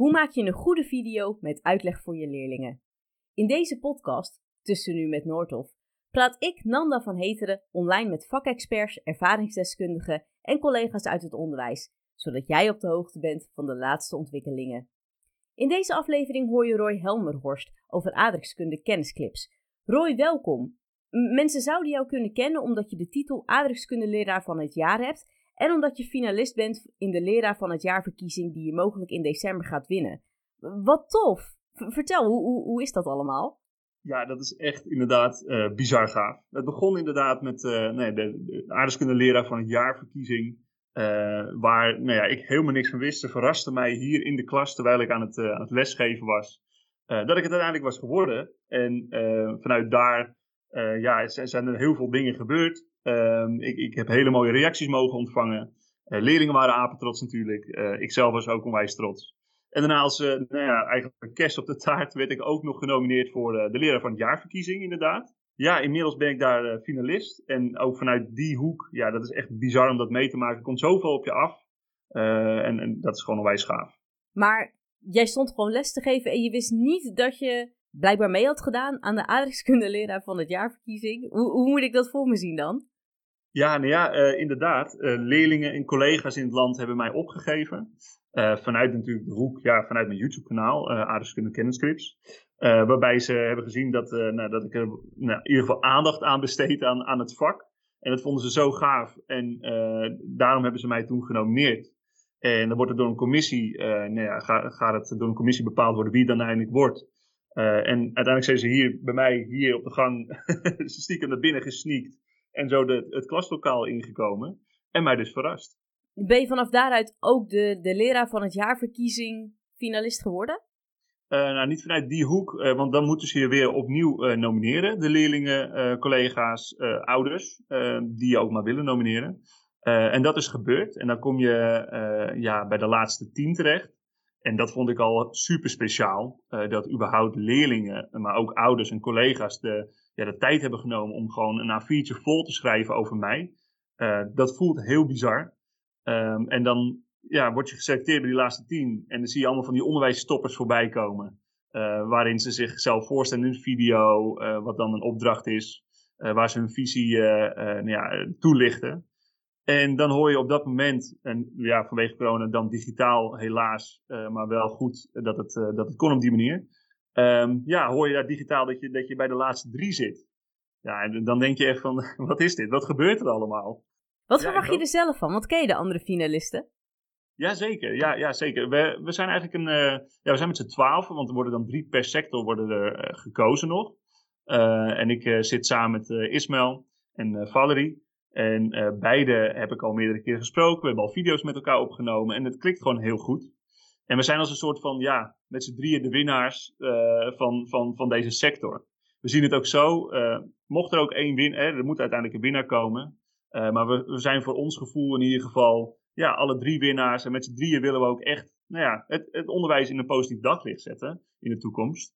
Hoe maak je een goede video met uitleg voor je leerlingen? In deze podcast, Tussen Nu met Noordhof, praat ik, Nanda van Heteren, online met vakexperts, ervaringsdeskundigen en collega's uit het onderwijs, zodat jij op de hoogte bent van de laatste ontwikkelingen. In deze aflevering hoor je Roy Helmerhorst over aardrijkskunde kennisclips. Roy, welkom. mensen zouden jou kunnen kennen omdat je de titel aardrijkskundeleraar van het jaar hebt en omdat je finalist bent in de leraar van het jaarverkiezing die je mogelijk in december gaat winnen. Wat tof! vertel, hoe, hoe, hoe, is dat allemaal? Ja, dat is echt inderdaad uh, bizar gaaf. Het begon inderdaad met uh, nee, de, de aardrijkskundeleraar van het jaarverkiezing. Uh, waar nou ja, ik helemaal niks van wist. Ze verraste mij hier in de klas terwijl ik aan het, aan het lesgeven was. dat ik het uiteindelijk was geworden. En vanuit daar ja, zijn er heel veel dingen gebeurd. Um, ik, ik heb hele mooie reacties mogen ontvangen. Uh, leerlingen waren apetrots natuurlijk. Uh, ik zelf was ook onwijs trots. En daarna als nou ja, eigenlijk kerst op de taart werd ik ook nog genomineerd voor de leraar van het jaarverkiezing inderdaad. Ja, inmiddels ben ik daar finalist. En ook vanuit die hoek, ja, dat is echt bizar om dat mee te maken. Er komt zoveel op je af. En, en, dat is gewoon onwijs gaaf. Maar jij stond gewoon les te geven en je wist niet dat je blijkbaar mee had gedaan aan de aardrijkskundeleraar van het jaarverkiezing. Hoe, hoe moet ik dat voor me zien dan? Ja, nou ja, uh, inderdaad. Uh, leerlingen en collega's in het land hebben mij opgegeven. Uh, vanuit natuurlijk de hoek, ja, vanuit mijn YouTube-kanaal, Aardrijkskunde Kenniscripts. waarbij ze hebben gezien dat, nou, dat ik er nou, in ieder geval aandacht aan besteed aan, aan het vak. En dat vonden ze zo gaaf. En daarom hebben ze mij toen genomineerd. En dan wordt het door een commissie, nou ja, gaat, gaat het door een commissie bepaald worden wie dan eindelijk wordt. En uiteindelijk zijn ze hier bij mij, hier op de gang, stiekem naar binnen gesneakt. En zo de, het klaslokaal ingekomen. En mij dus verrast. Ben je vanaf daaruit ook de, de leraar van het jaarverkiezing finalist geworden? Uh, nou, niet vanuit die hoek, uh, want dan moeten ze je weer opnieuw uh, nomineren. De leerlingen, collega's, ouders, die je ook maar willen nomineren. en dat is gebeurd. En dan kom je ja, bij de laatste tien terecht. En dat vond ik al super speciaal. dat überhaupt leerlingen, maar ook ouders en collega's de, ja, de tijd hebben genomen om gewoon een A4'tje vol te schrijven over mij. Uh, dat voelt heel bizar. Um, en dan ja, word je geselecteerd bij die laatste tien. En dan zie je allemaal van die onderwijsstoppers voorbij komen. Uh, waarin ze zichzelf voorstellen in een video, wat dan een opdracht is. waar ze hun visie nou ja, toelichten. En dan hoor je op dat moment, en ja, vanwege corona dan digitaal helaas, maar wel goed dat het, dat het kon op die manier. Um, ja, hoor je daar digitaal dat je, dat je bij de laatste drie zit. Ja, en dan denk je echt van, wat is dit? Wat gebeurt er allemaal? Wat verwacht je er zelf van? Wat ken je de andere finalisten? Jazeker, ja, ja, zeker. We, we zijn eigenlijk een, uh, ja, we zijn met z'n twaalf, want er worden dan drie per sector worden er gekozen nog. En ik zit samen met Ismail en Valerie. En beide heb ik al meerdere keren gesproken. We hebben al video's met elkaar opgenomen en het klikt gewoon heel goed. En we zijn als een soort van, ja, met z'n drieën de winnaars uh, van, van, van deze sector. We zien het ook zo, uh, mocht er ook één win, hè, er moet uiteindelijk een winnaar komen. Maar we, we zijn voor ons gevoel in ieder geval, ja, alle drie winnaars. En met z'n drieën willen we ook echt, nou ja, het, het onderwijs in een positief daglicht zetten in de toekomst.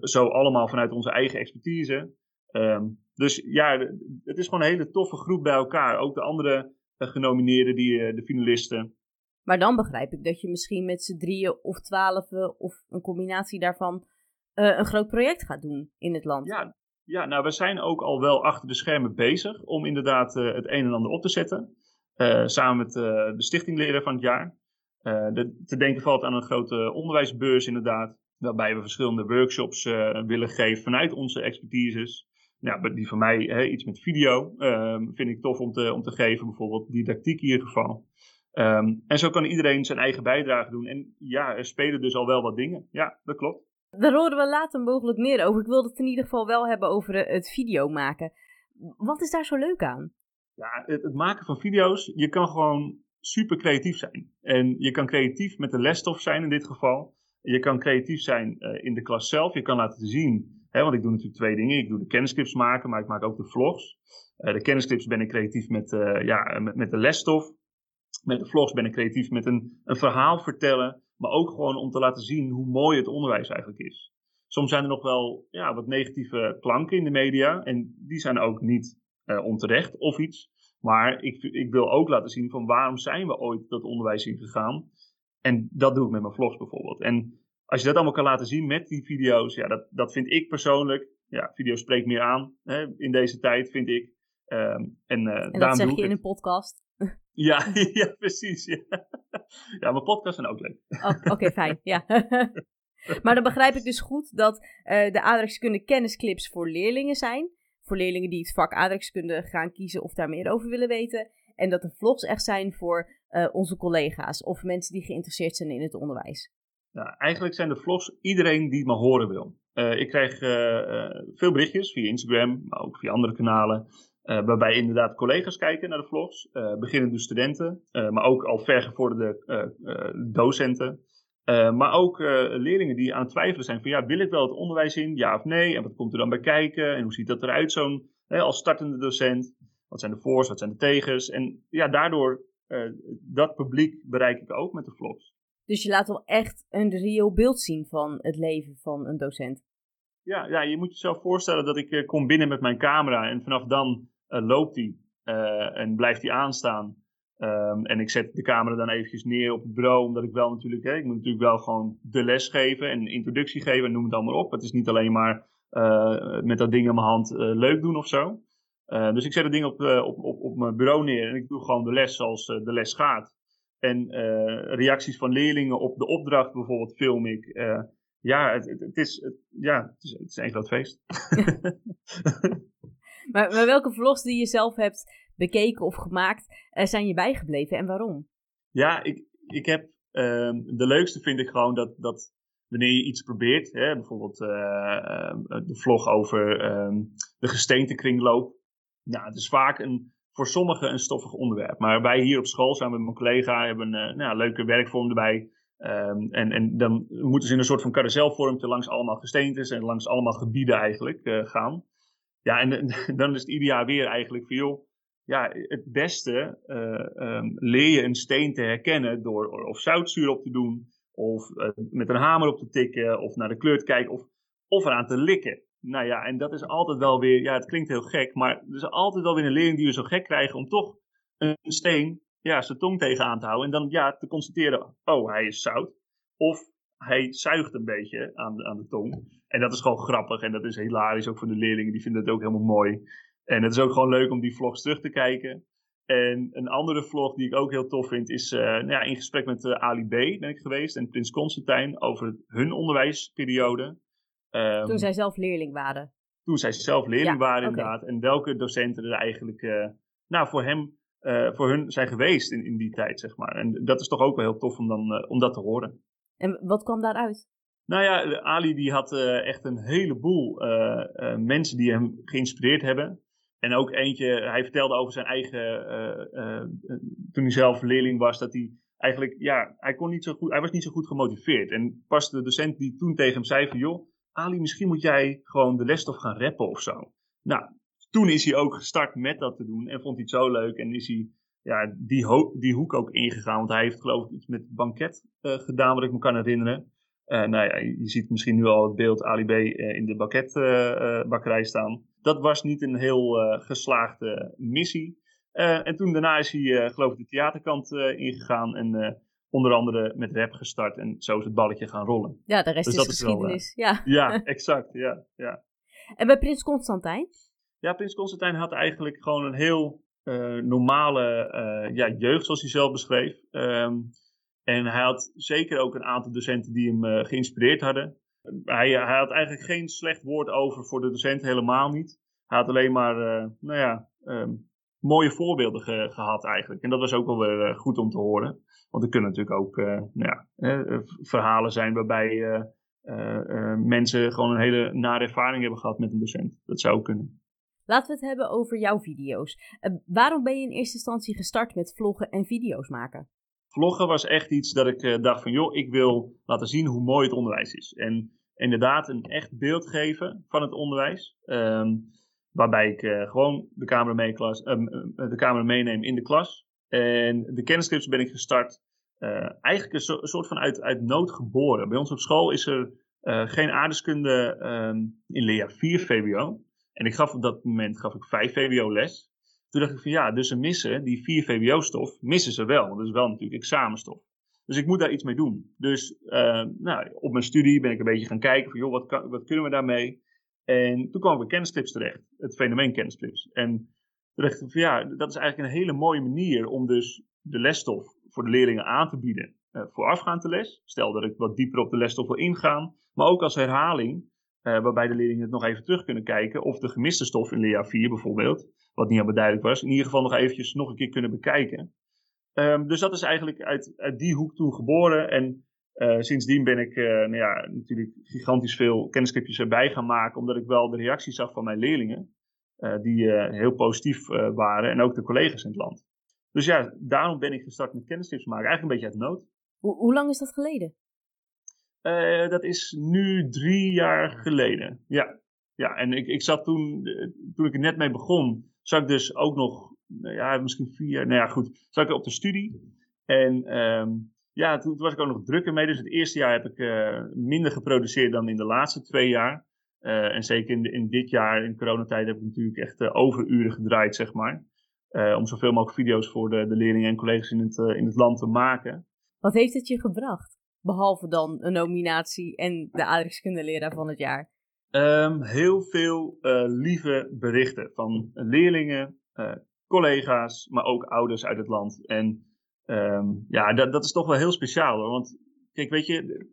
zo allemaal vanuit onze eigen expertise. Um, dus ja, het is gewoon een hele toffe groep bij elkaar. Ook de andere genomineerden, die, de finalisten. Maar dan begrijp ik dat je misschien met z'n drieën of twaalf of een combinatie daarvan uh, een groot project gaat doen in het land. Ja, ja, nou we zijn ook al wel achter de schermen bezig om inderdaad uh, het een en ander op te zetten. Uh, samen met de Stichting Leren van het Jaar. De, te denken valt aan een grote onderwijsbeurs inderdaad. Waarbij we verschillende workshops willen geven vanuit onze expertises. Ja, die van mij, hè, iets met video, ehm, vind ik tof om te, om te geven. Bijvoorbeeld didactiek in ieder geval. Um, en zo kan iedereen zijn eigen bijdrage doen. En ja, er spelen dus al wel wat dingen. Ja, dat klopt. Daar horen we later mogelijk meer over. Ik wilde het in ieder geval wel hebben over het video maken. Wat is daar zo leuk aan? Ja, het, het maken van video's, je kan gewoon super creatief zijn. En je kan creatief met de lesstof zijn in dit geval. Je kan creatief zijn uh, in de klas zelf. Je kan laten zien, want ik doe natuurlijk twee dingen. Ik doe de kennisclips maken, maar ik maak ook de vlogs. Uh, de kennisclips ben ik creatief met, uh, ja, met, met de lesstof met de vlogs ben ik creatief met een, een verhaal vertellen. Maar ook gewoon om te laten zien hoe mooi het onderwijs eigenlijk is. Soms zijn er nog wel ja, wat negatieve klanken in de media. En die zijn ook niet uh, onterecht of iets. Maar ik, ik wil ook laten zien van waarom zijn we ooit dat onderwijs ingegaan. en dat doe ik met mijn vlogs bijvoorbeeld. En als je dat allemaal kan laten zien met die video's, ja, dat, dat vind ik persoonlijk, ja, video spreekt meer aan hè, in deze tijd, vind ik. Um, en, uh, en dat zeg je in een podcast? Ja, ja precies. Ja. ja, mijn podcasts zijn ook leuk. Oh, Oké, fijn. Ja. maar dan begrijp ik dus goed dat uh, de aardrijkskunde kennisclips voor leerlingen zijn. Voor leerlingen die het vak aardrijkskunde gaan kiezen of daar meer over willen weten. En dat de vlogs echt zijn voor uh, onze collega's of mensen die geïnteresseerd zijn in het onderwijs. Nou, eigenlijk zijn de vlogs iedereen die het maar horen wil. Uh, ik krijg veel berichtjes via Instagram, maar ook via andere kanalen. Uh, waarbij inderdaad collega's kijken naar de vlogs, uh, beginnende studenten, uh, maar ook al vergevorderde docenten. maar ook leerlingen die aan het twijfelen zijn van ja, wil ik wel het onderwijs in, ja of nee? En wat komt er dan bij kijken? En hoe ziet dat eruit zo'n, als startende docent? Wat zijn de voor's, wat zijn de tegens? En ja, daardoor, dat publiek bereik ik ook met de vlogs. Dus je laat wel echt een reëel beeld zien van het leven van een docent. Ja, ja, je moet jezelf voorstellen dat ik kom binnen met mijn camera en vanaf dan uh, loopt hij uh, en blijft hij aanstaan. Um, en ik zet de camera dan eventjes neer op het bureau, omdat ik wel natuurlijk, hè, ik moet natuurlijk wel gewoon de les geven en introductie geven en noem het allemaal op. Het is niet alleen maar met dat ding in mijn hand leuk doen of zo. dus ik zet het ding op, op, op, op mijn bureau neer en ik doe gewoon de les zoals de les gaat. En reacties van leerlingen op de opdracht bijvoorbeeld film ik. ja, het, het, is, het, ja, het is, het is een groot feest. Maar, maar, welke vlogs die je zelf hebt bekeken of gemaakt, uh, zijn je bijgebleven en waarom? Ja, ik, ik heb, uh, de leukste vind ik gewoon dat, dat wanneer je iets probeert, hè, bijvoorbeeld uh, de vlog over ehm, de gesteentekringloop. Nou, het is vaak een, voor sommigen een stoffig onderwerp. Maar wij hier op school samen met mijn collega hebben een nou, leuke werkvorm erbij. Um, en, en dan moeten ze in een soort van carouselvormte langs allemaal gesteentes en langs allemaal gebieden eigenlijk uh, gaan. Ja, en dan is het ieder jaar weer eigenlijk van ja, het beste uh, um, leer je een steen te herkennen door of zoutzuur op te doen, of met een hamer op te tikken, of naar de kleur te kijken, of, of eraan te likken. Nou ja, en dat is altijd wel weer, ja, het klinkt heel gek, maar er is altijd wel weer een leerling die we zo gek krijgen om toch een steen, ja, zijn tong tegenaan te houden. En dan, ja, te constateren, oh, hij is zout. Of hij zuigt een beetje aan de, aan de tong. En dat is gewoon grappig en dat is hilarisch ook voor de leerlingen. Die vinden het ook helemaal mooi. En het is ook gewoon leuk om die vlogs terug te kijken. En een andere vlog die ik ook heel tof vind is uh, nou ja, in gesprek met uh, Ali B. ben ik geweest en Prins Constantijn over hun onderwijsperiode. Um, toen zij zelf leerling waren. Toen zij zelf leerling waren inderdaad. En welke docenten er eigenlijk uh, nou, voor hem, voor hun zijn geweest in, in die tijd zeg maar. En dat is toch ook wel heel tof om, dan, om dat te horen. En wat kwam daaruit? Nou ja, Ali die had echt een heleboel mensen die hem geïnspireerd hebben. En ook eentje, hij vertelde over zijn eigen, toen hij zelf leerling was, dat hij eigenlijk, ja, hij, kon niet zo goed, hij was niet zo goed gemotiveerd. En pas de docent die toen tegen hem zei van, joh, Ali, misschien moet jij gewoon de lesstof gaan rappen of zo. Nou, toen is hij ook gestart met dat te doen en vond hij het zo leuk en is hij ja, die, die hoek ook ingegaan. Want hij heeft geloof ik iets met banket gedaan, wat ik me kan herinneren. Uh, nou ja, je ziet misschien nu al het beeld Ali B uh, in de baketbakkerij uh, staan. Dat was niet een heel geslaagde missie. en toen daarna is hij, geloof ik, de theaterkant ingegaan en onder andere met rap gestart. En zo is het balletje gaan rollen. Ja, de rest dus is geschiedenis. Wel, ja. ja, exact. Ja, ja. En bij Prins Constantijn? Ja, Prins Constantijn had eigenlijk gewoon een heel normale ja, jeugd, zoals hij zelf beschreef. Um, en hij had zeker ook een aantal docenten die hem uh, geïnspireerd hadden. Hij, hij, had eigenlijk geen slecht woord over voor de docenten, helemaal niet. Hij had alleen maar, nou ja, um, mooie voorbeelden ge, gehad eigenlijk. En dat was ook wel weer goed om te horen. Want er kunnen natuurlijk ook nou ja, verhalen zijn waarbij mensen gewoon een hele nare ervaring hebben gehad met een docent. Dat zou kunnen. Laten we het hebben over jouw video's. waarom ben je in eerste instantie gestart met vloggen en video's maken? vloggen was echt iets dat ik dacht van, joh, ik wil laten zien hoe mooi het onderwijs is. En inderdaad een echt beeld geven van het onderwijs. Um, waarbij ik uh, gewoon de camera, mee klas, uh, de camera meeneem in de klas. En de kennisclips ben ik gestart eigenlijk een, so een, soort van uit, uit nood geboren. Bij ons op school is er geen aardeskunde um, in leer 4 VWO. En ik gaf op dat moment gaf ik 5 VWO les. Toen dacht ik van ja, dus ze missen die 4 VWO-stof, missen ze wel. Want dat is wel natuurlijk examenstof. Dus ik moet daar iets mee doen. Dus uh, nou, op mijn studie ben ik een beetje gaan kijken van, joh, wat, wat kunnen we daarmee? En toen kwam ik bij kennisclips terecht, het fenomeen kennisclips. En ja, dat is eigenlijk een hele mooie manier om dus de lesstof voor de leerlingen aan te bieden uh, les. Stel dat ik wat dieper op de lesstof wil ingaan, maar ook als herhaling, uh, waarbij de leerlingen het nog even terug kunnen kijken of de gemiste stof in leerjaar 4 bijvoorbeeld, wat niet helemaal duidelijk was, in ieder geval nog eventjes nog een keer kunnen bekijken. Um, dus dat is eigenlijk uit, uit, die hoek toen geboren. En uh, sindsdien ben ik nou ja, natuurlijk gigantisch veel kennisclipjes erbij gaan maken, omdat ik wel de reacties zag van mijn leerlingen, die heel positief waren, en ook de collega's in het land. Dus ja, daarom ben ik gestart met kennisclips maken, eigenlijk een beetje uit nood. Hoe, hoe lang is dat geleden? dat is nu drie jaar geleden, ja. Ja, en ik, ik zat toen, toen ik er net mee begon, zat ik dus ook nog nou ja, misschien vier jaar, nou ja, goed, zat ik op de studie. En um, ja, toen, was ik ook nog drukker mee. Dus het eerste jaar heb ik uh, minder geproduceerd dan in de laatste twee jaar. Uh, en zeker in, in dit jaar, in coronatijd, heb ik natuurlijk echt uh, overuren gedraaid, zeg maar. om zoveel mogelijk video's voor de, de leerlingen en collega's in het, in het land te maken. Wat heeft het je gebracht? Behalve dan een nominatie en de aardrijkskundeleraar van het jaar. Um, heel veel lieve berichten van leerlingen, collega's, maar ook ouders uit het land. En um, ja, dat, dat is toch wel heel speciaal hoor. Want kijk, weet je,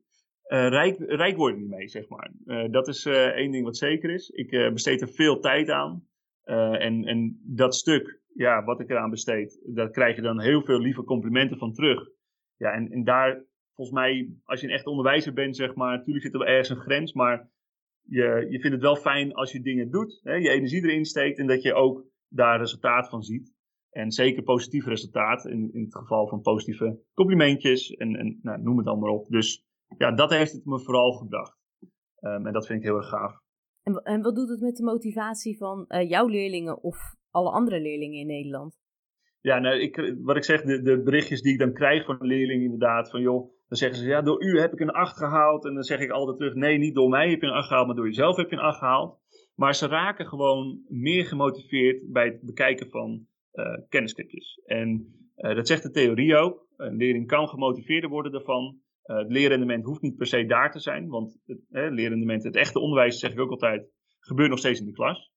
uh, rijk, rijk worden niet mee, zeg maar. Uh, dat is uh, één ding wat zeker is. Ik besteed er veel tijd aan. en, en dat stuk, ja, wat ik eraan besteed, daar krijg je dan heel veel lieve complimenten van terug. Ja, en, en daar, volgens mij, als je een echt onderwijzer bent, zeg maar, natuurlijk zit er wel ergens een grens, maar je, je vindt het wel fijn als je dingen doet, hè, je energie erin steekt en dat je ook daar resultaat van ziet. En zeker positief resultaat in, in het geval van positieve complimentjes en, en nou, noem het allemaal op. Dus ja, dat heeft het me vooral gebracht. Um, en dat vind ik heel erg gaaf. En, en wat doet het met de motivatie van uh, jouw leerlingen of alle andere leerlingen in Nederland? Ja, nou, ik, wat ik zeg, de, de berichtjes die ik dan krijg van leerlingen inderdaad, van joh, dan zeggen ze, ja, door u heb ik een 8 gehaald. En dan zeg ik altijd terug, nee, niet door mij heb je een 8 gehaald, maar door jezelf heb je een 8 gehaald. Maar ze raken gewoon meer gemotiveerd bij het bekijken van uh, kennisclipjes. En uh, dat zegt de theorie ook. Een leerling kan gemotiveerder worden daarvan. Uh, het leerrendement hoeft niet per se daar te zijn, want het leerrendement, het echte onderwijs, zeg ik ook altijd, gebeurt nog steeds in de klas.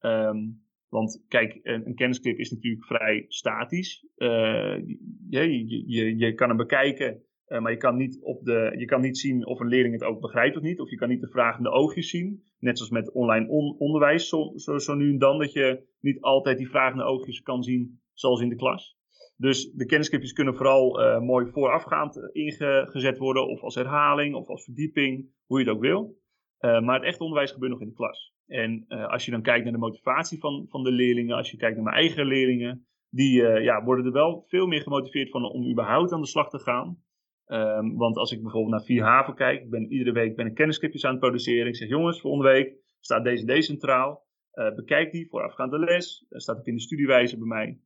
Um, want kijk, een, een kennisclip is natuurlijk vrij statisch. je, je, je, je kan hem bekijken uh, maar je kan, niet op de, je kan niet zien of een leerling het ook begrijpt of niet. Of je kan niet de vragende oogjes zien. Net zoals met online on onderwijs, zo, zo, zo, nu en dan, dat je niet altijd die vragende oogjes kan zien zoals in de klas. Dus de kennisclipjes kunnen vooral uh, mooi voorafgaand ingezet worden, of als herhaling, of als verdieping, hoe je het ook wil. Uh, maar het echte onderwijs gebeurt nog in de klas. En als je dan kijkt naar de motivatie van, van de leerlingen, als je kijkt naar mijn eigen leerlingen, die ja, worden er wel veel meer gemotiveerd van om überhaupt aan de slag te gaan. Um, want als ik bijvoorbeeld naar Vier Haven kijk, ben iedere week ben ik kennisclipjes aan het produceren. Ik zeg, jongens, volgende week staat deze deze centraal. Bekijk die voorafgaande les. Dat staat ook in de studiewijze bij mij.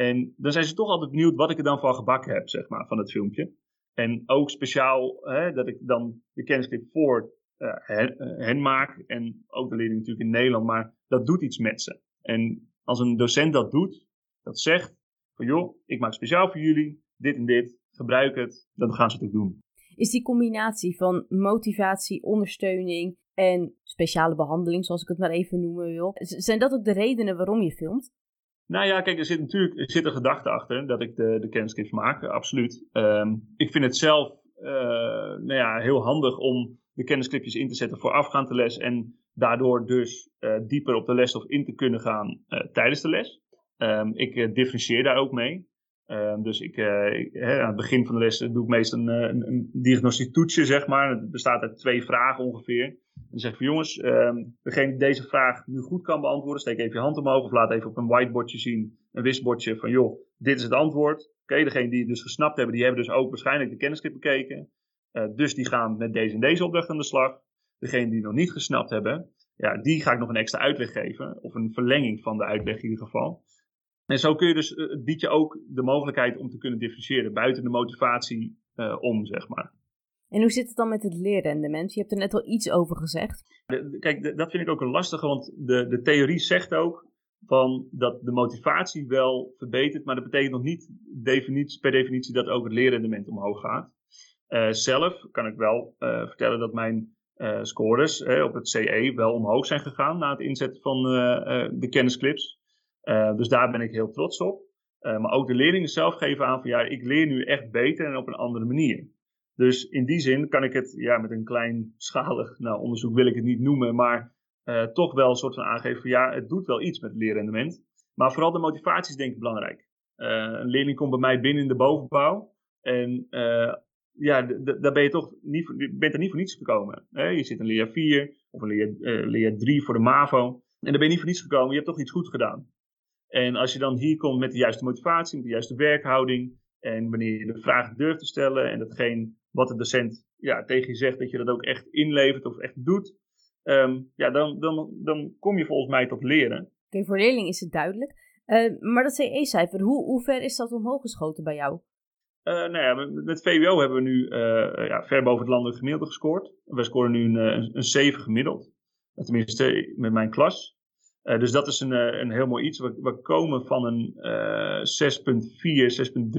En dan zijn ze toch altijd benieuwd wat ik er dan van gebakken heb, zeg maar, van het filmpje. En ook speciaal hè, dat ik dan de kennisclip voor hen, uh, hen, maak. En ook de leerlingen natuurlijk in Nederland. Maar dat doet iets met ze. En als een docent dat doet, dat zegt van joh, ik maak speciaal voor jullie dit en dit gebruik het, dan gaan ze het ook doen. Is die combinatie van motivatie, ondersteuning en speciale behandeling, zoals ik het maar even noemen wil, zijn dat ook de redenen waarom je filmt? Nou ja, kijk, er zit natuurlijk er zit een gedachte achter dat ik de, de maak, absoluut. Um, ik vind het zelf uh, nou ja, heel handig om de kennisclipjes in te zetten voor afgaande les en daardoor dus uh, dieper op de lesstof in te kunnen gaan tijdens de les. Um, ik differentieer daar ook mee. Uh, dus ik, uh, aan het begin van de les doe ik meestal een, een, een toetsje, zeg maar. Het bestaat uit twee vragen ongeveer. En dan zeg ik van jongens, uh, degene die deze vraag nu goed kan beantwoorden, steek even je hand omhoog of laat even op een whiteboardje zien, een wisbordje van joh, dit is het antwoord. Oké, degene die het dus gesnapt hebben, die hebben dus ook waarschijnlijk de kennisclip bekeken. Dus die gaan met deze en deze opdracht aan de slag. Degene die nog niet gesnapt hebben, ja, die ga ik nog een extra uitleg geven. Of een verlenging van de uitleg in ieder geval. En zo kun je dus, uh, biedt je ook de mogelijkheid om te kunnen differentiëren buiten de motivatie uh, om, zeg maar. En hoe zit het dan met het leerrendement? Je hebt er net al iets over gezegd. kijk, dat vind ik ook een lastige, want de, de theorie zegt ook van dat de motivatie wel verbetert, maar dat betekent nog niet definitie, per definitie dat ook het leerrendement omhoog gaat. Uh, zelf kan ik wel uh, vertellen dat mijn scores op het CE wel omhoog zijn gegaan na het inzetten van de kennisclips. Dus daar ben ik heel trots op. maar ook de leerlingen zelf geven aan van ja, ik leer nu echt beter en op een andere manier. Dus in die zin kan ik het ja, met een kleinschalig nou, onderzoek wil ik het niet noemen, maar uh, toch wel een soort van aangeven van ja, het doet wel iets met leerrendement. Maar vooral de motivatie is denk ik belangrijk. Een leerling komt bij mij binnen in de bovenbouw en ja, daar ben je toch niet, bent er niet voor niets gekomen. Hè? Je zit in leer 4 of een leer, leer 3 voor de MAVO en daar ben je niet voor niets gekomen. Je hebt toch iets goed gedaan. En als je dan hier komt met de juiste motivatie, met de juiste werkhouding en wanneer je de vraag durft te stellen en datgene wat de docent ja, tegen je zegt, dat je dat ook echt inlevert of echt doet, um, ja, dan, dan, dan kom je volgens mij tot leren. Oké, okay, voor leerling is het duidelijk. Uh, maar dat CE-cijfer, hoe, hoe ver is dat omhoog geschoten bij jou? Uh, nou ja, met, met VWO hebben we nu uh, ja, ver boven het landelijk gemiddelde gescoord. We scoren nu een, een, een 7 gemiddeld. Tenminste, met mijn klas. Uh, dus dat is een, een heel mooi iets. We, we komen van een 6,4,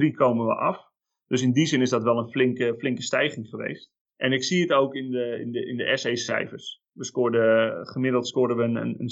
6,3 komen we af. Dus in die zin is dat wel een flinke, flinke stijging geweest. En ik zie het ook in de, in de, in de essay-cijfers. We scoorden, gemiddeld scoorden we een, een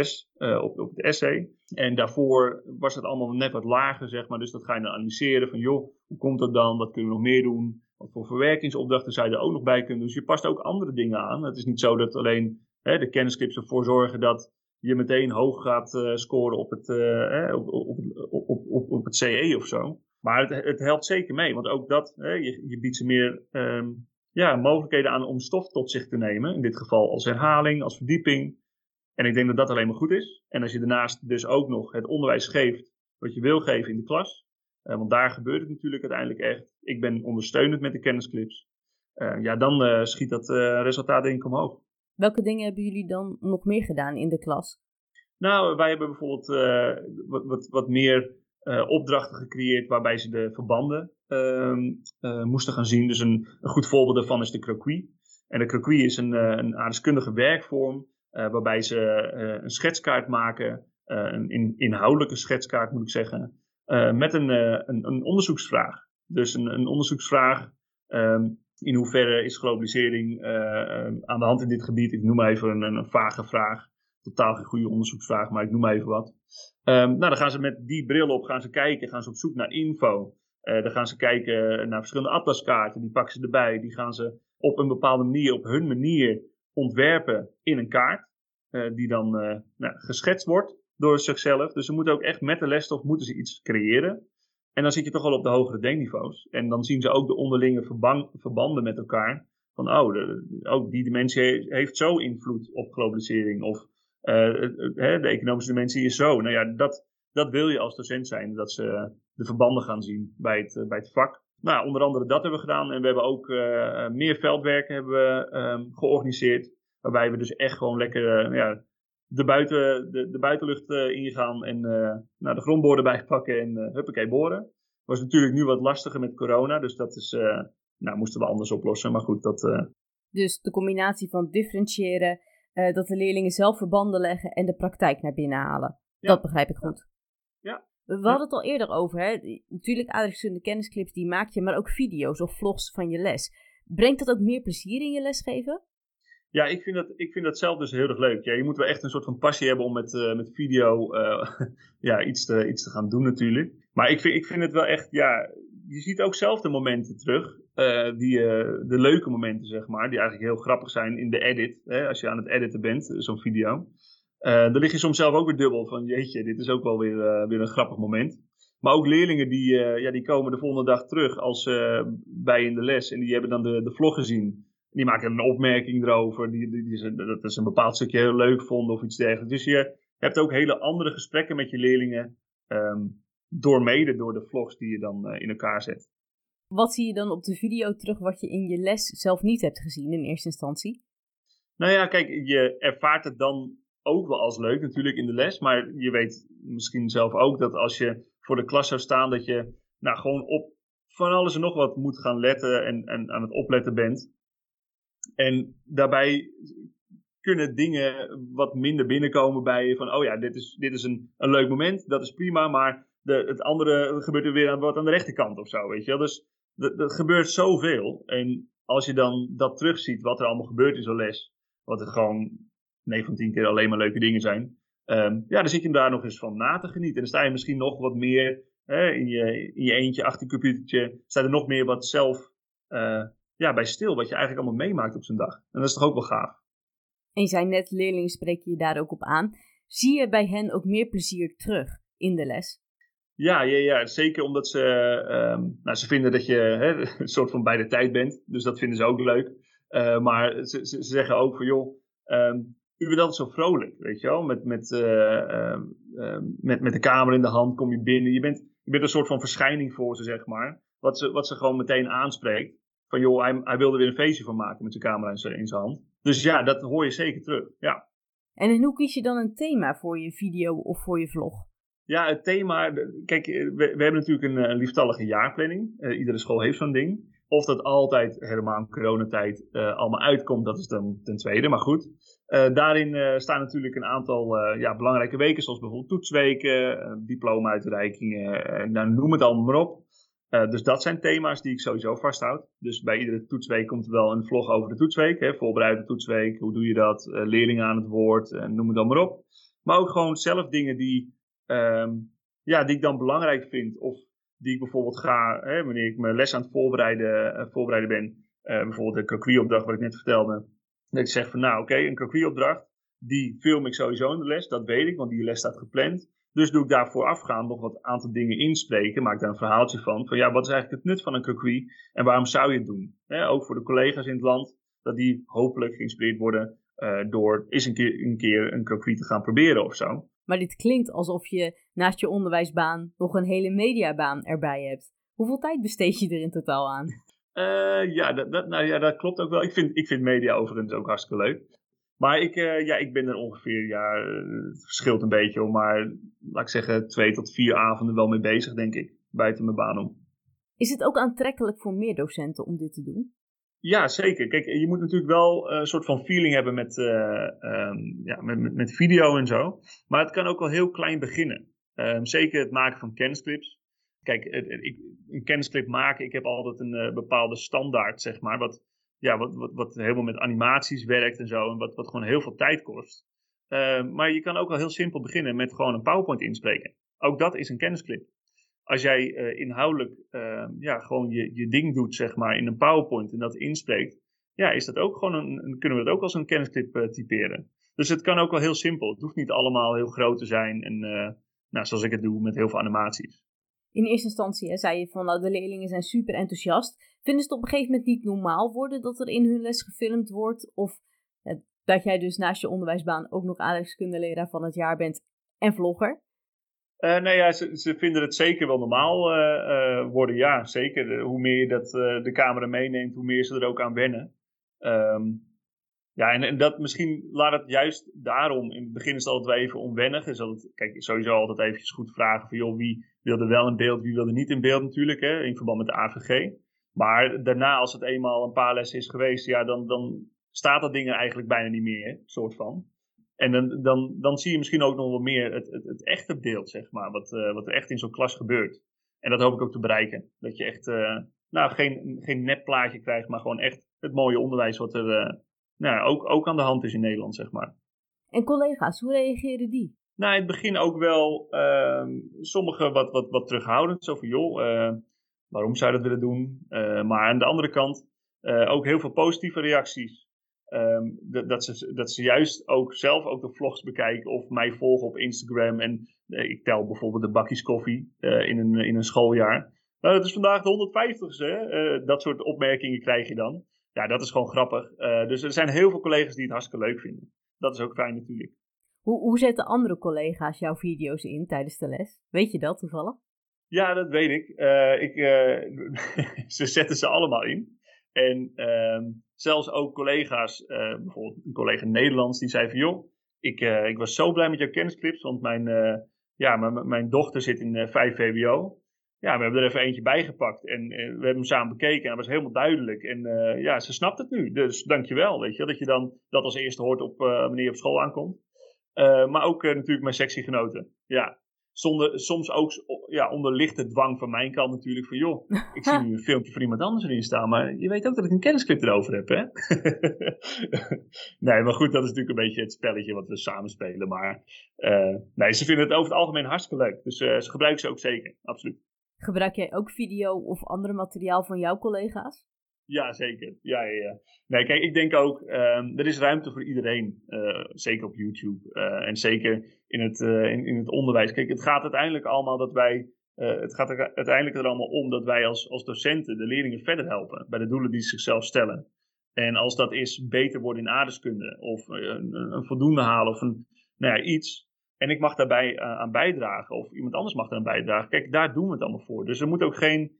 6,6 uh, op, op het essay. En daarvoor was het allemaal net wat lager, zeg maar. Dus dat ga je analyseren van, joh, hoe komt dat dan? Wat kunnen we nog meer doen? Wat voor verwerkingsopdrachten zou je er ook nog bij kunnen? Dus je past ook andere dingen aan. Het is niet zo dat alleen hè, de kennisclips ervoor zorgen dat je meteen hoog gaat uh, scoren op het, uh, op, op, op, op, op, het CE of zo. Maar het, het helpt zeker mee, want ook dat, je, je biedt ze meer um, ja, mogelijkheden aan om stof tot zich te nemen. In dit geval als herhaling, als verdieping. En ik denk dat dat alleen maar goed is. En als je daarnaast dus ook nog het onderwijs geeft wat je wil geven in de klas. Uh, want daar gebeurt het natuurlijk uiteindelijk echt. Ik ben ondersteunend met de kennisclips. Ja, dan schiet dat resultaat denk ik omhoog. Welke dingen hebben jullie dan nog meer gedaan in de klas? Nou, wij hebben bijvoorbeeld wat, wat, wat meer opdrachten gecreëerd waarbij ze de verbanden Ehm, eh, moesten gaan zien. Dus een, een, goed voorbeeld daarvan is de croquis. En de croquis is een, eh, een aardrijkskundige werkvorm eh, waarbij ze een schetskaart maken, een inhoudelijke schetskaart moet ik zeggen, met een, een, een, onderzoeksvraag. Dus een, een onderzoeksvraag ehm, in hoeverre is globalisering aan de hand in dit gebied? Ik noem even een, een, vage vraag. Totaal geen goede onderzoeksvraag, maar ik noem even wat. Um, nou, dan gaan ze met die bril op gaan ze kijken, gaan ze op zoek naar info. Uh, dan gaan ze kijken naar verschillende atlaskaarten, die pakken ze erbij. Die gaan ze op een bepaalde manier, op hun manier ontwerpen in een kaart. Uh, die dan nou, geschetst wordt door zichzelf. Dus ze moeten ook echt met de lesstof moeten ze iets creëren. En dan zit je toch wel op de hogere denkniveaus. En dan zien ze ook de onderlinge verbanden met elkaar. Van, oh, die dimensie heeft zo invloed op globalisering. Of de economische dimensie is zo. Nou ja, dat, dat wil je als docent zijn. Dat ze de verbanden gaan zien bij het, eh, bij het vak. Nou, onder andere dat hebben we gedaan. En we hebben ook uh, meer veldwerken hebben we, um, georganiseerd. Waarbij we dus echt gewoon lekker uh, ja, de, buiten, de, de buitenlucht uh, ingaan. En nou, de grondboorden bijpakken en huppakee boren. Was natuurlijk nu wat lastiger met corona. Dus dat is, nou, moesten we anders oplossen. Maar goed, dat... Dus de combinatie van differentiëren, dat de leerlingen zelf verbanden leggen en de praktijk naar binnen halen. Dat begrijp ik goed. Ja, we hadden het al eerder over, hè? Natuurlijk aardrijkskunde kennisclips die maak je, maar ook video's of vlogs van je les. Brengt dat ook meer plezier in je lesgeven? Ja, ik vind dat, ik vind dat zelf dus heel erg leuk. Ja, je moet wel echt een soort van passie hebben om met, uh, met video uh, ja, iets, te, iets te gaan doen natuurlijk. Maar ik vind, ik vind het wel echt, ja, je ziet ook zelf de momenten terug. Uh, die, de leuke momenten, zeg maar, die eigenlijk heel grappig zijn in de edit. Hè, als je aan het editen bent, zo'n video. Dan lig je soms zelf ook weer dubbel van jeetje, dit is ook wel weer, weer een grappig moment. Maar ook leerlingen die, ja, die komen de volgende dag terug als bij in de les en die hebben dan de, de vlog gezien. Die maken een opmerking erover, die, die, die, dat is een bepaald stukje heel leuk vonden of iets dergelijks. Dus je hebt ook hele andere gesprekken met je leerlingen um, door mede door de vlogs die je dan in elkaar zet. Wat zie je dan op de video terug wat je in je les zelf niet hebt gezien in eerste instantie? Nou ja, kijk, je ervaart het dan ook wel als leuk natuurlijk in de les. Maar je weet misschien zelf ook dat als je voor de klas zou staan, dat je nou, gewoon op van alles en nog wat moet gaan letten en, en aan het opletten bent. En daarbij kunnen dingen wat minder binnenkomen bij je. Van, oh ja, dit is, dit is een, een leuk moment, dat is prima, maar de, het andere gebeurt er weer aan, wat aan de rechterkant of zo, weet je wel. Dus er gebeurt zoveel. En als je dan dat terugziet, wat er allemaal gebeurt in zo'n les, wat het gewoon 9 van 10 keer alleen maar leuke dingen zijn. Ehm, ja, dan zit je daar nog eens van na te genieten. En dan sta je misschien nog wat meer hè, in, je, in je eentje achter een computertje. Sta er nog meer wat zelf uh, ja, bij stil, wat je eigenlijk allemaal meemaakt op zo'n dag. En dat is toch ook wel gaaf. En je zei net, leerlingen spreken je daar ook op aan. Zie je bij hen ook meer plezier terug in de les? Ja, ja, ja zeker omdat ze, um, nou, ze vinden dat je hè, een soort van bij de tijd bent. Dus dat vinden ze ook leuk. Uh, maar ze, ze, zeggen ook van, joh, um, u bent altijd zo vrolijk, weet je wel. Met, met, uh, met, met de kamer in de hand kom je binnen. Je bent, je bent een soort van verschijning voor ze, zeg maar. Wat ze, wat ze gewoon meteen aanspreekt. Van joh, hij, hij wilde weer een feestje van maken met zijn camera in zijn, hand. Dus ja, dat hoor je zeker terug, ja. En hoe kies je dan een thema voor je video of voor je vlog? Ja, het thema. Kijk, we, we hebben natuurlijk een, een lieftallige jaarplanning. Uh, iedere school heeft zo'n ding. Of dat altijd helemaal in coronatijd uh, allemaal uitkomt, dat is dan ten tweede. Maar goed, uh, daarin staan natuurlijk een aantal ja, belangrijke weken, zoals bijvoorbeeld toetsweken, diploma-uitreikingen, nou, noem het allemaal maar op. dus dat zijn thema's die ik sowieso vasthoud. Dus bij iedere toetsweek komt er wel een vlog over de toetsweek. Hè, voorbereide toetsweek, hoe doe je dat? leerlingen aan het woord, noem het dan maar op. Maar ook gewoon zelf dingen die, um, ja, die ik dan belangrijk vind. Of die ik bijvoorbeeld ga, hè, wanneer ik mijn les aan het voorbereiden, uh, voorbereiden ben, uh, bijvoorbeeld de croquis-opdracht wat ik net vertelde, dat ik zeg van nou oké, een croquis-opdracht, die film ik sowieso in de les, dat weet ik, want die les staat gepland. Dus doe ik daar voorafgaand nog wat aantal dingen inspreken, maak daar een verhaaltje van, van ja, wat is eigenlijk het nut van een croquis en waarom zou je het doen? Ook voor de collega's in het land, dat die hopelijk geïnspireerd worden uh, door eens een keer, een keer een te gaan proberen of zo. Maar dit klinkt alsof je naast je onderwijsbaan nog een hele mediabaan erbij hebt. Hoeveel tijd besteed je er in totaal aan? Uh, ja, dat, dat, nou ja, dat klopt ook wel. Ik vind, ik vind media overigens ook hartstikke leuk. Maar ik, uh, ja, ik ben er ongeveer, ja, het verschilt een beetje, maar laat ik zeggen twee tot vier avonden wel mee bezig, denk ik, buiten mijn baan om. Is het ook aantrekkelijk voor meer docenten om dit te doen? Ja, zeker. Kijk, je moet natuurlijk wel een soort van feeling hebben met, uh, um, ja, met, met, met, video en zo. Maar het kan ook wel heel klein beginnen. Um, zeker het maken van kennisclips. Kijk, ik, een kennisclip maken, ik heb altijd een bepaalde standaard, zeg maar. Wat, ja, wat, wat, wat helemaal met animaties werkt en zo. En wat, wat gewoon heel veel tijd kost. Uh, maar je kan ook al heel simpel beginnen met gewoon een PowerPoint inspreken. Ook dat is een kennisclip als jij uh, inhoudelijk uh, ja, gewoon je, je ding doet, zeg maar, in een PowerPoint en dat inspreekt, ja, is dat ook gewoon een, kunnen we dat ook als een kennisclip typeren. Dus het kan ook wel heel simpel. Het hoeft niet allemaal heel groot te zijn en, nou, zoals ik het doe, met heel veel animaties. In eerste instantie zei je van nou, de leerlingen zijn super enthousiast. Vinden ze het op een gegeven moment niet normaal worden dat er in hun les gefilmd wordt? Of dat jij dus naast je onderwijsbaan ook nog aardrijkskundeleraar van het jaar bent en vlogger? Uh, nou ja, ze, ze, vinden het zeker wel normaal uh, uh, worden. Ja, zeker. hoe meer je dat, de camera meeneemt, hoe meer ze er ook aan wennen. Um, ja, en, dat misschien laat het juist daarom. In het begin is het altijd wel even onwennig. Is altijd, kijk, sowieso altijd eventjes goed vragen van joh, wie wilde wel in beeld, wie wilde niet in beeld natuurlijk, hè, in verband met de AVG. Maar daarna, als het eenmaal een paar lessen is geweest, ja, dan, dan staat dat ding er eigenlijk bijna niet meer, soort van. En dan, dan, dan zie je misschien ook nog wel meer het, het, het echte beeld, zeg maar, wat, uh, wat er echt in zo'n klas gebeurt. En dat hoop ik ook te bereiken. Dat je echt, uh, nou, geen, geen nep plaatje krijgt, maar gewoon echt het mooie onderwijs wat er uh, nou, ook, ook aan de hand is in Nederland, zeg maar. En collega's, hoe reageren die? Nou, in het begin ook wel, uh, sommigen wat, wat, wat terughoudend. Zo van, joh, waarom zou je dat willen doen? maar aan de andere kant ook heel veel positieve reacties. Um, dat, ze, dat ze juist ook zelf ook de vlogs bekijken of mij volgen op Instagram. En uh, ik tel bijvoorbeeld de bakjes koffie uh, in, een, in een schooljaar. Nou, dat is vandaag de 150ste. Uh, dat soort opmerkingen krijg je dan. Ja, dat is gewoon grappig. dus er zijn heel veel collega's die het hartstikke leuk vinden. Dat is ook fijn natuurlijk. Hoe, hoe zetten andere collega's jouw video's in tijdens de les? Weet je dat toevallig? Ja, dat weet ik. ik ze zetten ze allemaal in. En ehm, zelfs ook collega's, bijvoorbeeld een collega Nederlands, die zei van joh, ik, ik was zo blij met jouw kennisclips, want mijn, ja, mijn dochter zit in 5 VWO. Ja, we hebben er even eentje bijgepakt en we hebben hem samen bekeken en dat was helemaal duidelijk. En ja, ze snapt het nu, dus dankjewel, weet je, dat je dan dat als eerste hoort op wanneer je op school aankomt. maar ook natuurlijk mijn sectiegenoten. Ja, zonder, soms ook ja, onder lichte dwang van mijn kant natuurlijk. Van joh, ik zie nu een filmpje van iemand anders erin staan. Maar je weet ook dat ik een kennisclip erover heb, hè? nee, maar goed, dat is natuurlijk een beetje het spelletje wat we samen spelen. Maar uh, nee, ze vinden het over het algemeen hartstikke leuk. Dus uh, ze gebruiken ze ook zeker, absoluut. Gebruik jij ook video of ander materiaal van jouw collega's? Ja, zeker. Ja, ja. Nee, kijk, ik denk ook, um, er is ruimte voor iedereen. Uh, zeker op YouTube. Uh, en zeker in het, in, in, het onderwijs. Kijk, het gaat uiteindelijk allemaal dat wij. het gaat er uiteindelijk er allemaal om dat wij als, als docenten de leerlingen verder helpen. Bij de doelen die ze zichzelf stellen. En als dat is beter worden in aardeskunde. Of een, een voldoende halen. Of een, nou ja, iets. En ik mag daarbij aan bijdragen. Of iemand anders mag aan bijdragen. Kijk, daar doen we het allemaal voor. Dus er moet ook geen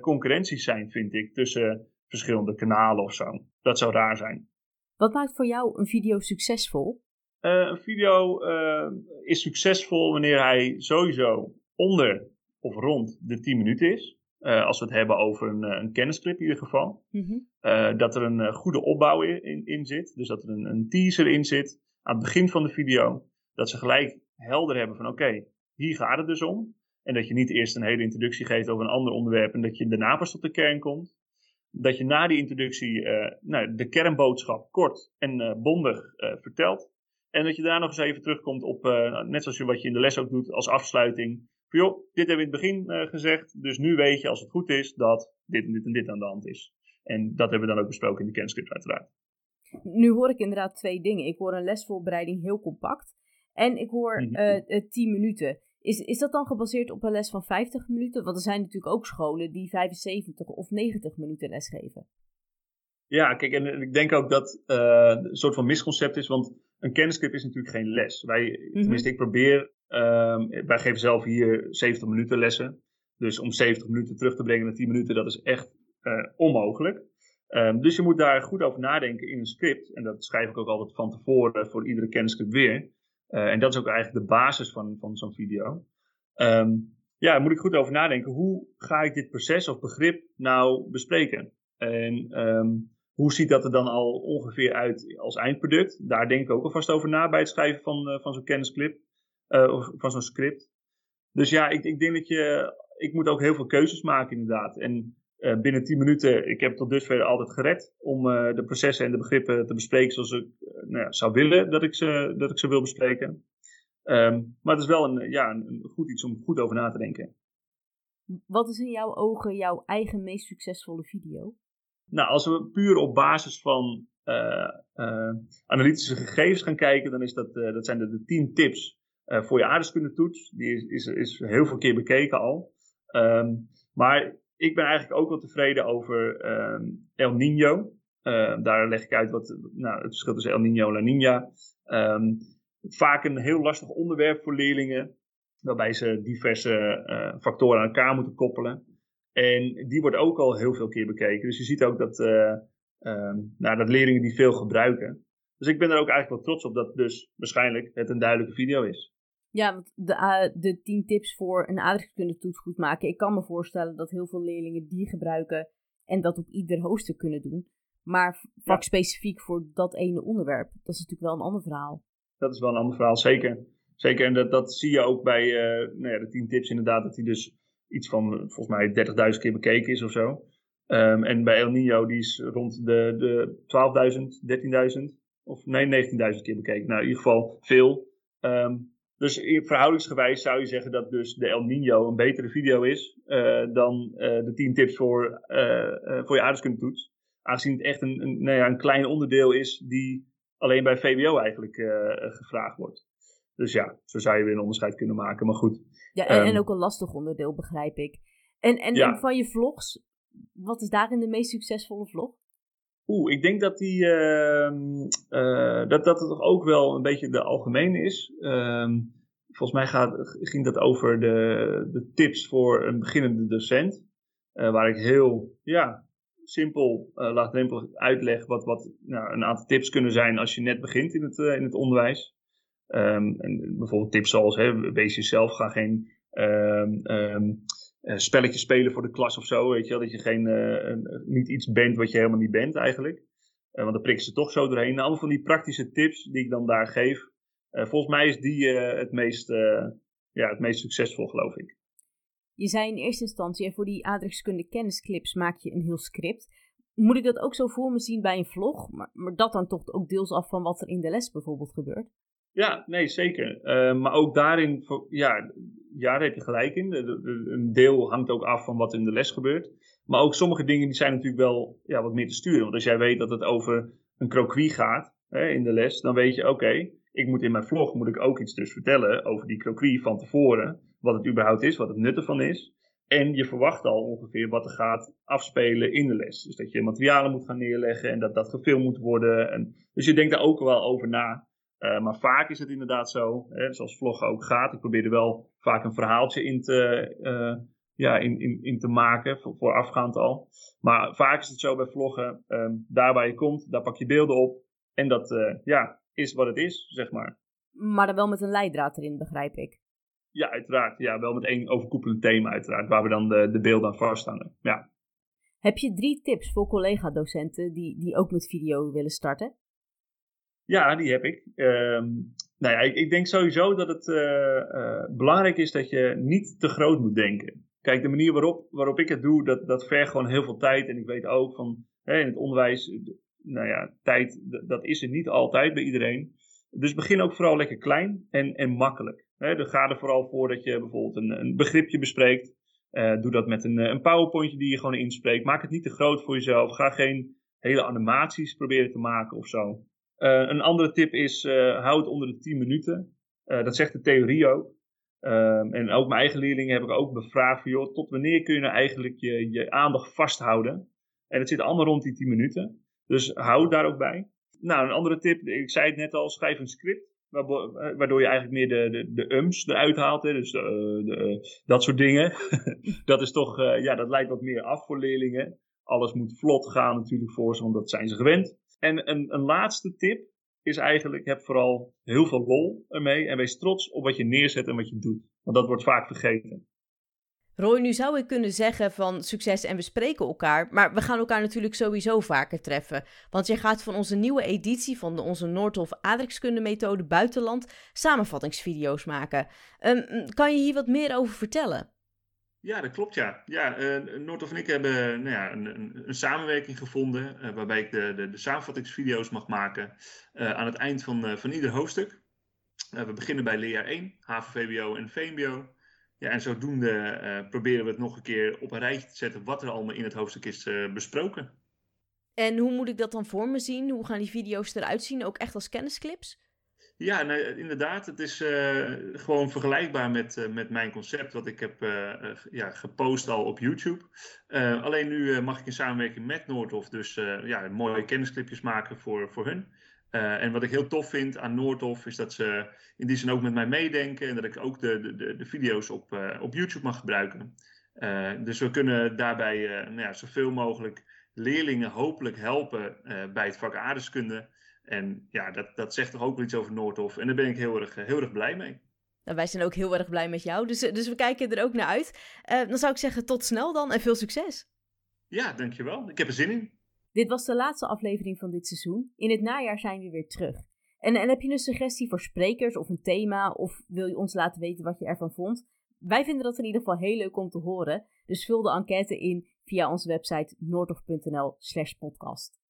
concurrentie zijn, vind ik. Tussen verschillende kanalen of zo. Dat zou raar zijn. Wat maakt voor jou een video succesvol? Uh, een video uh, is succesvol wanneer hij sowieso onder of rond de 10 minuten is. Uh, als we het hebben over een, een kennisclip in ieder geval. Mm -hmm. dat er een goede opbouw in, in, zit. Dus dat er een, een, teaser in zit aan het begin van de video. Dat ze gelijk helder hebben van oké, hier gaat het dus om. En dat je niet eerst een hele introductie geeft over een ander onderwerp en dat je daarna pas tot de kern komt dat je na die introductie uh, nou, de kernboodschap kort en uh, bondig uh, vertelt. En dat je daar nog eens even terugkomt op, net zoals je wat je in de les ook doet, als afsluiting. Van joh, dit hebben we in het begin gezegd, dus nu weet je als het goed is dat dit en dit en dit aan de hand is. En dat hebben we dan ook besproken in de kenniscript uiteraard. Nu hoor ik inderdaad twee dingen. Ik hoor een lesvoorbereiding heel compact. En ik hoor mm 10 minuten. Is, is dat dan gebaseerd op een les van 50 minuten? Want er zijn natuurlijk ook scholen die 75 of 90 minuten lesgeven. Ja, kijk, en ik denk ook dat uh, een soort van misconcept is, want een kennisclip is natuurlijk geen les. Wij, mhm. tenminste, ik probeer, uh, wij geven zelf hier 70 minuten lessen. Dus om 70 minuten terug te brengen naar 10 minuten, dat is echt uh, onmogelijk. Um, dus je moet daar goed over nadenken in een script. En dat schrijf ik ook altijd van tevoren voor iedere kennisclip weer. Uh, en dat is ook eigenlijk de basis van, van zo'n video. Um, ja, daar moet ik goed over nadenken. Hoe ga ik dit proces of begrip nou bespreken? En um, hoe ziet dat er dan al ongeveer uit als eindproduct? Daar denk ik ook alvast over na bij het schrijven van, uh, van zo'n kennisclip. Uh, of van zo'n script. Dus ja, ik, ik denk dat je. Ik moet ook heel veel keuzes maken, inderdaad. En uh, binnen 10 minuten, ik heb tot dusver altijd gered om uh, de processen en de begrippen te bespreken zoals ik uh, nou ja, zou willen dat ik ze, dat ik ze wil bespreken. Um, maar het is wel een, ja, een, goed iets om goed over na te denken. Wat is in jouw ogen jouw eigen meest succesvolle video? Nou, als we puur op basis van analytische gegevens gaan kijken, dan is dat, dat zijn de, de 10 tips voor je aardrijkskundetoets. Die is, is, is heel veel keer bekeken al. Um, maar ik ben eigenlijk ook wel tevreden over ehm, El Nino. Ehm, daar leg ik uit wat nou, het verschil tussen El Nino en La Nina. Um, vaak een heel lastig onderwerp voor leerlingen, waarbij ze diverse uh, factoren aan elkaar moeten koppelen. En die wordt ook al heel veel keer bekeken. Dus je ziet ook dat, uh, nou, dat leerlingen die veel gebruiken. Dus ik ben er ook eigenlijk wel trots op dat dus waarschijnlijk het een duidelijke video is. Ja, want de, uh, de 10 tips voor een aardrijkskundetoets goed maken. Ik kan me voorstellen dat heel veel leerlingen die gebruiken en dat op ieder hoofdstuk kunnen doen. Maar vakspecifiek voor dat ene onderwerp, dat is natuurlijk wel een ander verhaal. Dat is wel een ander verhaal, zeker. Zeker, en dat, dat zie je ook bij uh, nou ja, de 10 tips inderdaad, dat die dus iets van volgens mij 30.000 keer bekeken is of zo. Um, en bij El Nino, die is rond de, de 12.000, 13.000, of nee, 19.000 keer bekeken. Nou, in ieder geval veel. Um, dus verhoudingsgewijs zou je zeggen dat dus de El Nino een betere video is uh, dan uh, de 10 tips voor, uh, voor je aardrijkskundetoets. Aangezien het echt een, een, nou ja, een klein onderdeel is die alleen bij VWO eigenlijk gevraagd wordt. Dus ja, zo zou je weer een onderscheid kunnen maken, maar goed. Ja, en, um, en ook een lastig onderdeel, begrijp ik. En, en, ja. en van je vlogs, wat is daarin de meest succesvolle vlog? Oeh, ik denk dat, die, uh, uh, dat, dat het toch ook wel een beetje de algemene is. Uh, volgens mij gaat, ging dat over de, de tips voor een beginnende docent. Uh, waar ik heel ja, simpel, uh, laagdrempelig uitleg wat, wat nou, een aantal tips kunnen zijn als je net begint in het, in het onderwijs. Um, en bijvoorbeeld tips zoals hè, wees jezelf, ga geen spelletjes spelen voor de klas of zo. Weet je wel? Dat je geen, niet iets bent wat je helemaal niet bent eigenlijk. want dan prikken ze toch zo doorheen. Nou, allemaal van die praktische tips die ik dan daar geef. volgens mij is die het, meest, ja, het meest succesvol, geloof ik. Je zei in eerste instantie, voor die aardrijkskunde kennisclips maak je een heel script. Moet ik dat ook zo voor me zien bij een vlog? Maar, maar dat dan toch ook deels af van wat er in de les bijvoorbeeld gebeurt? Ja, nee, zeker. Uh, maar ook daarin, ja, ja, daar heb je gelijk in. een deel hangt ook af van wat in de les gebeurt. Maar ook sommige dingen die zijn natuurlijk wel ja, wat meer te sturen. Want als jij weet dat het over een croquis gaat hè, in de les, dan weet je, oké, ik moet in mijn vlog moet ik ook iets dus vertellen over die croquis van tevoren. Wat het überhaupt is, wat het nut ervan is. En je verwacht al ongeveer wat er gaat afspelen in de les. Dus dat je materialen moet gaan neerleggen en dat dat gefilmd moet worden. En, dus je denkt daar ook wel over na. Uh, maar vaak is het inderdaad zo, hè, zoals vloggen ook gaat. Ik probeer er wel vaak een verhaaltje in te, uh, ja, in, in, in te maken, voor, voorafgaand al. Maar vaak is het zo bij vloggen, um, daar waar je komt, daar pak je beelden op. En dat uh, ja, is wat het is, zeg maar. Maar dan wel met een leidraad erin, begrijp ik. Ja, uiteraard. Ja, wel met één overkoepelend thema uiteraard, waar we dan de, de beelden aan vasthangen. Ja. Heb je drie tips voor collega-docenten die, die ook met video willen starten? Ja, die heb ik. Um, nou ja, ik, ik, denk sowieso dat het uh, uh, belangrijk is dat je niet te groot moet denken. Kijk, de manier waarop, waarop ik het doe, dat, dat vergt gewoon heel veel tijd. En ik weet ook van hè, in het onderwijs, nou ja, tijd, dat is er niet altijd bij iedereen. Dus begin ook vooral lekker klein en, en makkelijk. Hè, ga er vooral voor dat je bijvoorbeeld een, een begripje bespreekt. Doe dat met een, een powerpointje die je gewoon inspreekt. Maak het niet te groot voor jezelf. Ga geen hele animaties proberen te maken of zo. Uh, een andere tip is, uh, hou het onder de 10 minuten. dat zegt de theorie ook. Ehm, en ook mijn eigen leerlingen heb ik ook bevraagd joh, tot wanneer kun je nou eigenlijk je, je aandacht vasthouden? En het zit allemaal rond die 10 minuten. Dus hou daar ook bij. Nou, een andere tip, ik zei het net al, schrijf een script. Eh, waardoor je eigenlijk meer de, de, de ums eruit haalt. Hè? Dus de, eh, eh, dat soort dingen. dat is toch, ja, dat leidt wat meer af voor leerlingen. Alles moet vlot gaan natuurlijk voor ze, want dat zijn ze gewend. En een, een laatste tip is eigenlijk, heb vooral heel veel lol ermee. En wees trots op wat je neerzet en wat je doet. Want dat wordt vaak vergeten. Roy, nu zou ik kunnen zeggen van succes en we spreken elkaar, maar we gaan elkaar natuurlijk sowieso vaker treffen. Want je gaat van onze nieuwe editie van de, onze Noordhof aardrijkskunde methode buitenland samenvattingsvideo's maken. Um, kan je hier wat meer over vertellen? Ja, dat klopt ja. ja uh, Noordhof en ik hebben nou ja, een, een, een samenwerking gevonden uh, waarbij ik de, de, de samenvattingsvideo's mag maken uh, aan het eind van, van ieder hoofdstuk. we beginnen bij leerjaar 1, HAVO-VWO en VMBO. Ja, en zodoende proberen we het nog een keer op een rijtje te zetten wat er allemaal in het hoofdstuk is besproken. En hoe moet ik dat dan voor me zien? Hoe gaan die video's eruit zien? Ook echt als kennisclips? Ja, inderdaad. Het is uh, gewoon vergelijkbaar met, met mijn concept wat ik heb ja, gepost al op YouTube. alleen nu mag ik in samenwerking met Noordhof dus ja, mooie kennisclipjes maken voor, voor hun. En wat ik heel tof vind aan Noordhof is dat ze in die zin ook met mij meedenken en dat ik ook de, de, de video's op, op YouTube mag gebruiken. Dus we kunnen daarbij nou ja, zoveel mogelijk leerlingen hopelijk helpen bij het vak aardeskunde. En ja, dat, dat zegt toch ook wel iets over Noordhof. En daar ben ik heel erg, heel erg blij mee. Nou, wij zijn ook heel erg blij met jou, dus, dus we kijken er ook naar uit. dan zou ik zeggen, tot snel dan en veel succes. Ja, dankjewel. Ik heb er zin in. Dit was de laatste aflevering van dit seizoen. In het najaar zijn we weer terug. En, en heb je een suggestie voor sprekers of een thema? Of wil je ons laten weten wat je ervan vond? Wij vinden dat in ieder geval heel leuk om te horen. Dus vul de enquête in via onze website noordhof.nl/slash podcast.